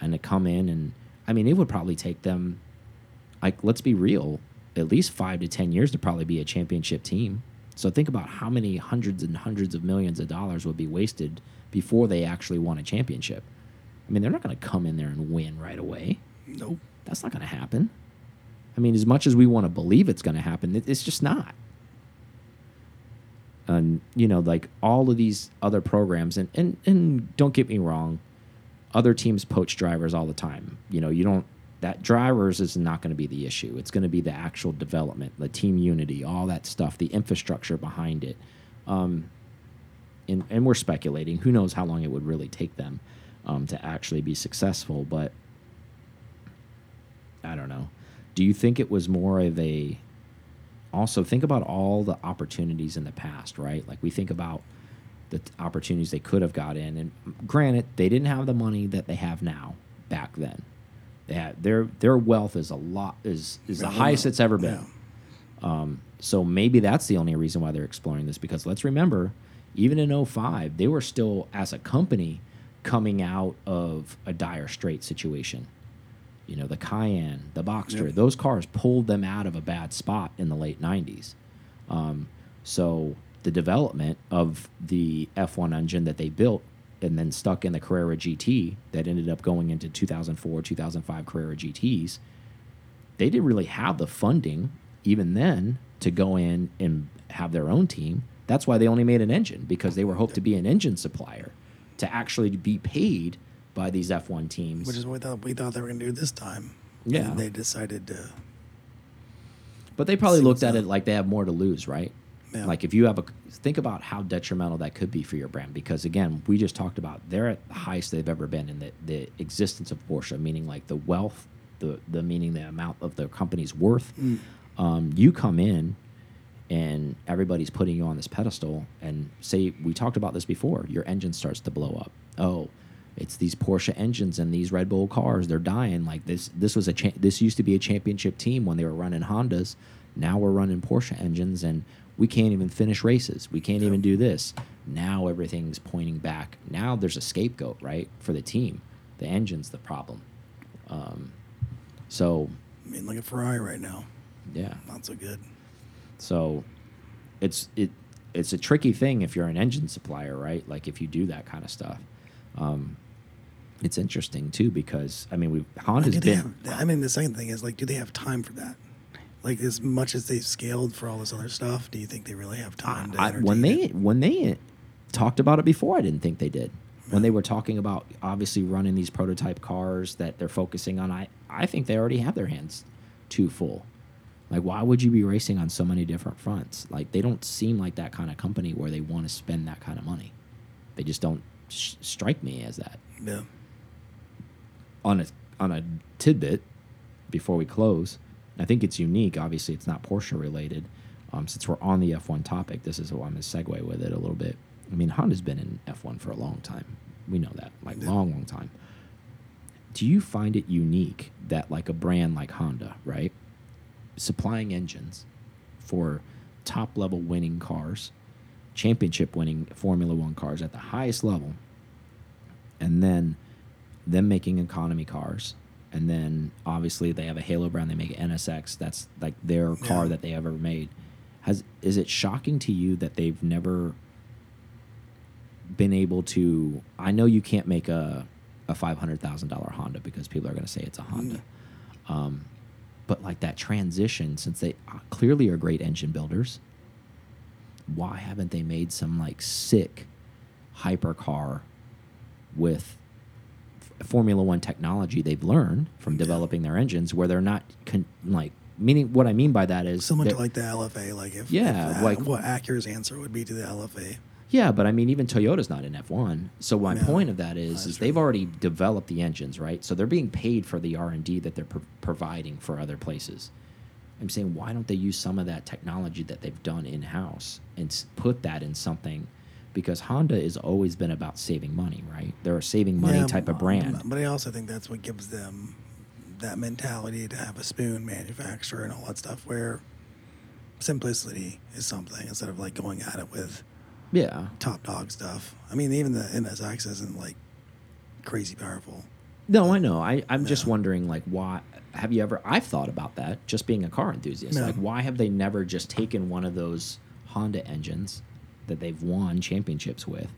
Speaker 1: and to come in and I mean, it would probably take them, like, let's be real, at least five to ten years to probably be a championship team. So think about how many hundreds and hundreds of millions of dollars would be wasted before they actually won a championship. I mean, they're not going to come in there and win right away.
Speaker 2: nope.
Speaker 1: That's not going to happen. I mean, as much as we want to believe it's going to happen, it's just not. And you know, like all of these other programs, and and and don't get me wrong, other teams poach drivers all the time. You know, you don't. That drivers is not going to be the issue. It's going to be the actual development, the team unity, all that stuff, the infrastructure behind it. Um, and, and we're speculating. Who knows how long it would really take them um, to actually be successful? But I don't know. Do you think it was more of a also think about all the opportunities in the past, right? Like we think about the opportunities they could have got in, and granted, they didn't have the money that they have now back then. They had their their wealth is a lot is is the
Speaker 2: Yeah,
Speaker 1: highest it's ever been.
Speaker 2: Yeah.
Speaker 1: Um, so maybe that's the only reason why they're exploring this because let's remember, even in 05, they were still, as a company, coming out of a dire strait situation. You know, the Cayenne, the Boxster,
Speaker 2: Yep.
Speaker 1: those cars pulled them out of a bad spot in the late 90s. Um, so the development of the F1 engine that they built and then stuck in the Carrera GT that ended up going into 2004, 2005 Carrera GTs, they didn't really have the funding even then to go in and have their own team. That's why they only made an engine because they were hoped to be an engine supplier to actually be paid by these F1 teams.
Speaker 2: Which is what we thought we thought they were going to do this time.
Speaker 1: Yeah.
Speaker 2: And they decided to.
Speaker 1: But they probably looked at
Speaker 2: up.
Speaker 1: it like they have more to lose, right?
Speaker 2: Yeah.
Speaker 1: Like if you have a think about how detrimental that could be for your brand because again, we just talked about they're at the highest they've ever been in the, the existence of Porsche, meaning like the wealth, the the meaning the amount of the company's worth.
Speaker 2: Mm.
Speaker 1: Um, you come in and everybody's putting you on this pedestal and say we talked about this before, your engine starts to blow up. Oh, it's these Porsche engines and these Red Bull cars, they're dying. Like this this was a this used to be a championship team when they were running Hondas. Now we're running Porsche engines and we can't even finish races. We can't even do this. Now everything's pointing back. Now there's a scapegoat, right, for the team. The engine's the problem. Um, so,
Speaker 2: I mean, look at Ferrari right now.
Speaker 1: yeah.
Speaker 2: Not so good.
Speaker 1: So it's it it's a tricky thing if you're an engine supplier, right? Like if you do that kind of stuff. Um, it's interesting too because I mean we Honda's
Speaker 2: they
Speaker 1: been
Speaker 2: have, I mean, the second thing is like, do they have time for that? Like, as much as they've scaled for all this other stuff, do you think they really have time to
Speaker 1: I, when they
Speaker 2: it?
Speaker 1: when they talked about it before, I didn't think they did. When they were talking about obviously running these prototype cars that they're focusing on, I I think they already have their hands too full. Like, why would you be racing on so many different fronts? Like, they don't seem like that kind of company where they want to spend that kind of money. They just don't sh strike me as that.
Speaker 2: Yeah.
Speaker 1: On a on a tidbit before we close, I think it's unique. Obviously, it's not Porsche related. Um, since we're on the F1 topic, this is why I'm going to segue with it a little bit. I mean, Honda's been in F1 for a long time. We know that, like
Speaker 2: Yeah.
Speaker 1: long, long time. Do you find it unique that like a brand like Honda, right, supplying engines for top level winning cars, championship winning Formula One cars at the highest level, and then them making economy cars, and then obviously they have a Halo brand. They make an NSX. That's like their car
Speaker 2: Yeah.
Speaker 1: that they ever made. Has is it shocking to you that they've never been able to? I know you can't make a a five hundred thousand dollar Honda because people are going to say it's a Honda. Um, but like that transition, since they uh, clearly are great engine builders, why haven't they made some like sick hypercar with Formula One technology they've learned from developing their engines, where they're not con like meaning what I mean by that is
Speaker 2: Similar
Speaker 1: that-
Speaker 2: to like the LFA, like if
Speaker 1: Yeah,
Speaker 2: if,
Speaker 1: like-
Speaker 2: what Acura's answer would be to the LFA.
Speaker 1: Yeah, but I mean, even Toyota's not in F1. So my
Speaker 2: No,
Speaker 1: point of that is, is
Speaker 2: true.
Speaker 1: they've already developed the engines, right? So they're being paid for the R and D that they're pro providing for other places. I'm saying, why don't they use some of that technology that they've done in house and put that in something? Because Honda has always been about saving money, right? They're a saving money
Speaker 2: Yeah,
Speaker 1: type of brand.
Speaker 2: But I also think that's what gives them that mentality to have a spoon manufacturer and all that stuff where simplicity is something instead of like going at it with
Speaker 1: Yeah,
Speaker 2: top dog stuff. I mean, even the NSX isn't like crazy powerful.
Speaker 1: No, I know. I, I'm just wondering, like, why have you ever? I've thought about that. Just being a car enthusiast,
Speaker 2: No.
Speaker 1: like, why have they never just taken one of those Honda engines that they've won championships with,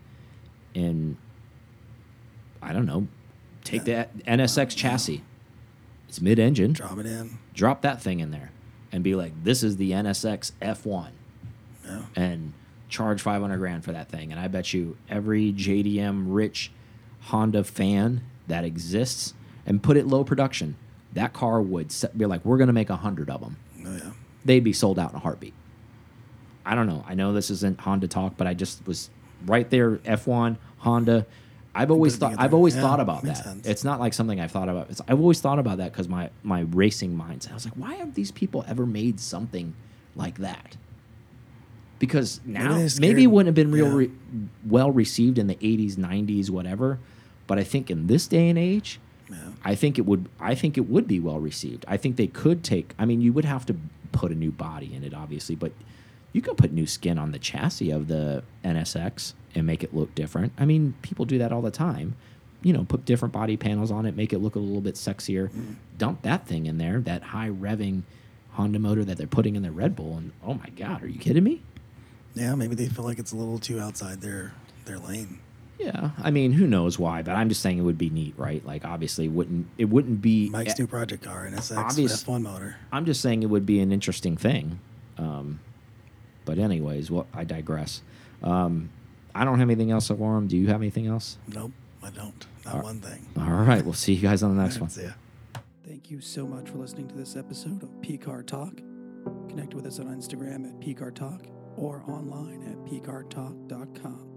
Speaker 1: and I don't know, take that NSX uh, chassis, it's mid-engine,
Speaker 2: Drop it in.
Speaker 1: drop that thing in there, and be like, this is the NSX F1,
Speaker 2: Yeah.
Speaker 1: and charge 500 grand for that thing. And I bet you every JDM rich Honda fan that exists and put it low production, that car would set, be like, we're going to make a hundred of them.
Speaker 2: Oh yeah.
Speaker 1: They'd be sold out in a heartbeat. I don't know. I know this isn't Honda talk, but I just was right there. F1 Honda. I've always thought. I've always
Speaker 2: Yeah,
Speaker 1: thought about that.
Speaker 2: sense.
Speaker 1: It's not like something I've thought about. It's, I've always thought about that because my my racing mindset. I was like, why have these people ever made something like that? Because now
Speaker 2: they're
Speaker 1: maybe, it wouldn't have been real
Speaker 2: yeah.
Speaker 1: re well received in the '80s, '90s, whatever. But I think in this day and age,
Speaker 2: Yeah.
Speaker 1: I think it would. I think it would be well received. I think they could take. I mean, you would have to put a new body in it, obviously, but you could put new skin on the chassis of the NSX and make it look different. I mean, people do that all the time. You know, put different body panels on it, make it look a little bit sexier. Dump that thing in there, that high revving Honda motor that they're putting in their Red Bull, and oh my God, are you kidding me?
Speaker 2: Yeah. Maybe they feel like it's a little too outside their their lane.
Speaker 1: Yeah, I mean, who knows why? But I'm just saying it would be neat, right? Like, obviously, wouldn't it wouldn't be
Speaker 2: Mike's new project car, NSX
Speaker 1: Obvious-
Speaker 2: F1 motor.
Speaker 1: I'm just saying it would be an interesting thing. Um, but anyways, well, I digress. Um, I don't have anything else for him. Do you have anything else?
Speaker 2: Nope, I don't. Not
Speaker 1: All-
Speaker 2: one thing.
Speaker 1: All right, we'll see you guys on the next one.
Speaker 2: See ya.
Speaker 3: Thank you so much for listening to this episode of PCAR Talk. Connect with us on Instagram at PCAR Talk or online at PCARTalk.com.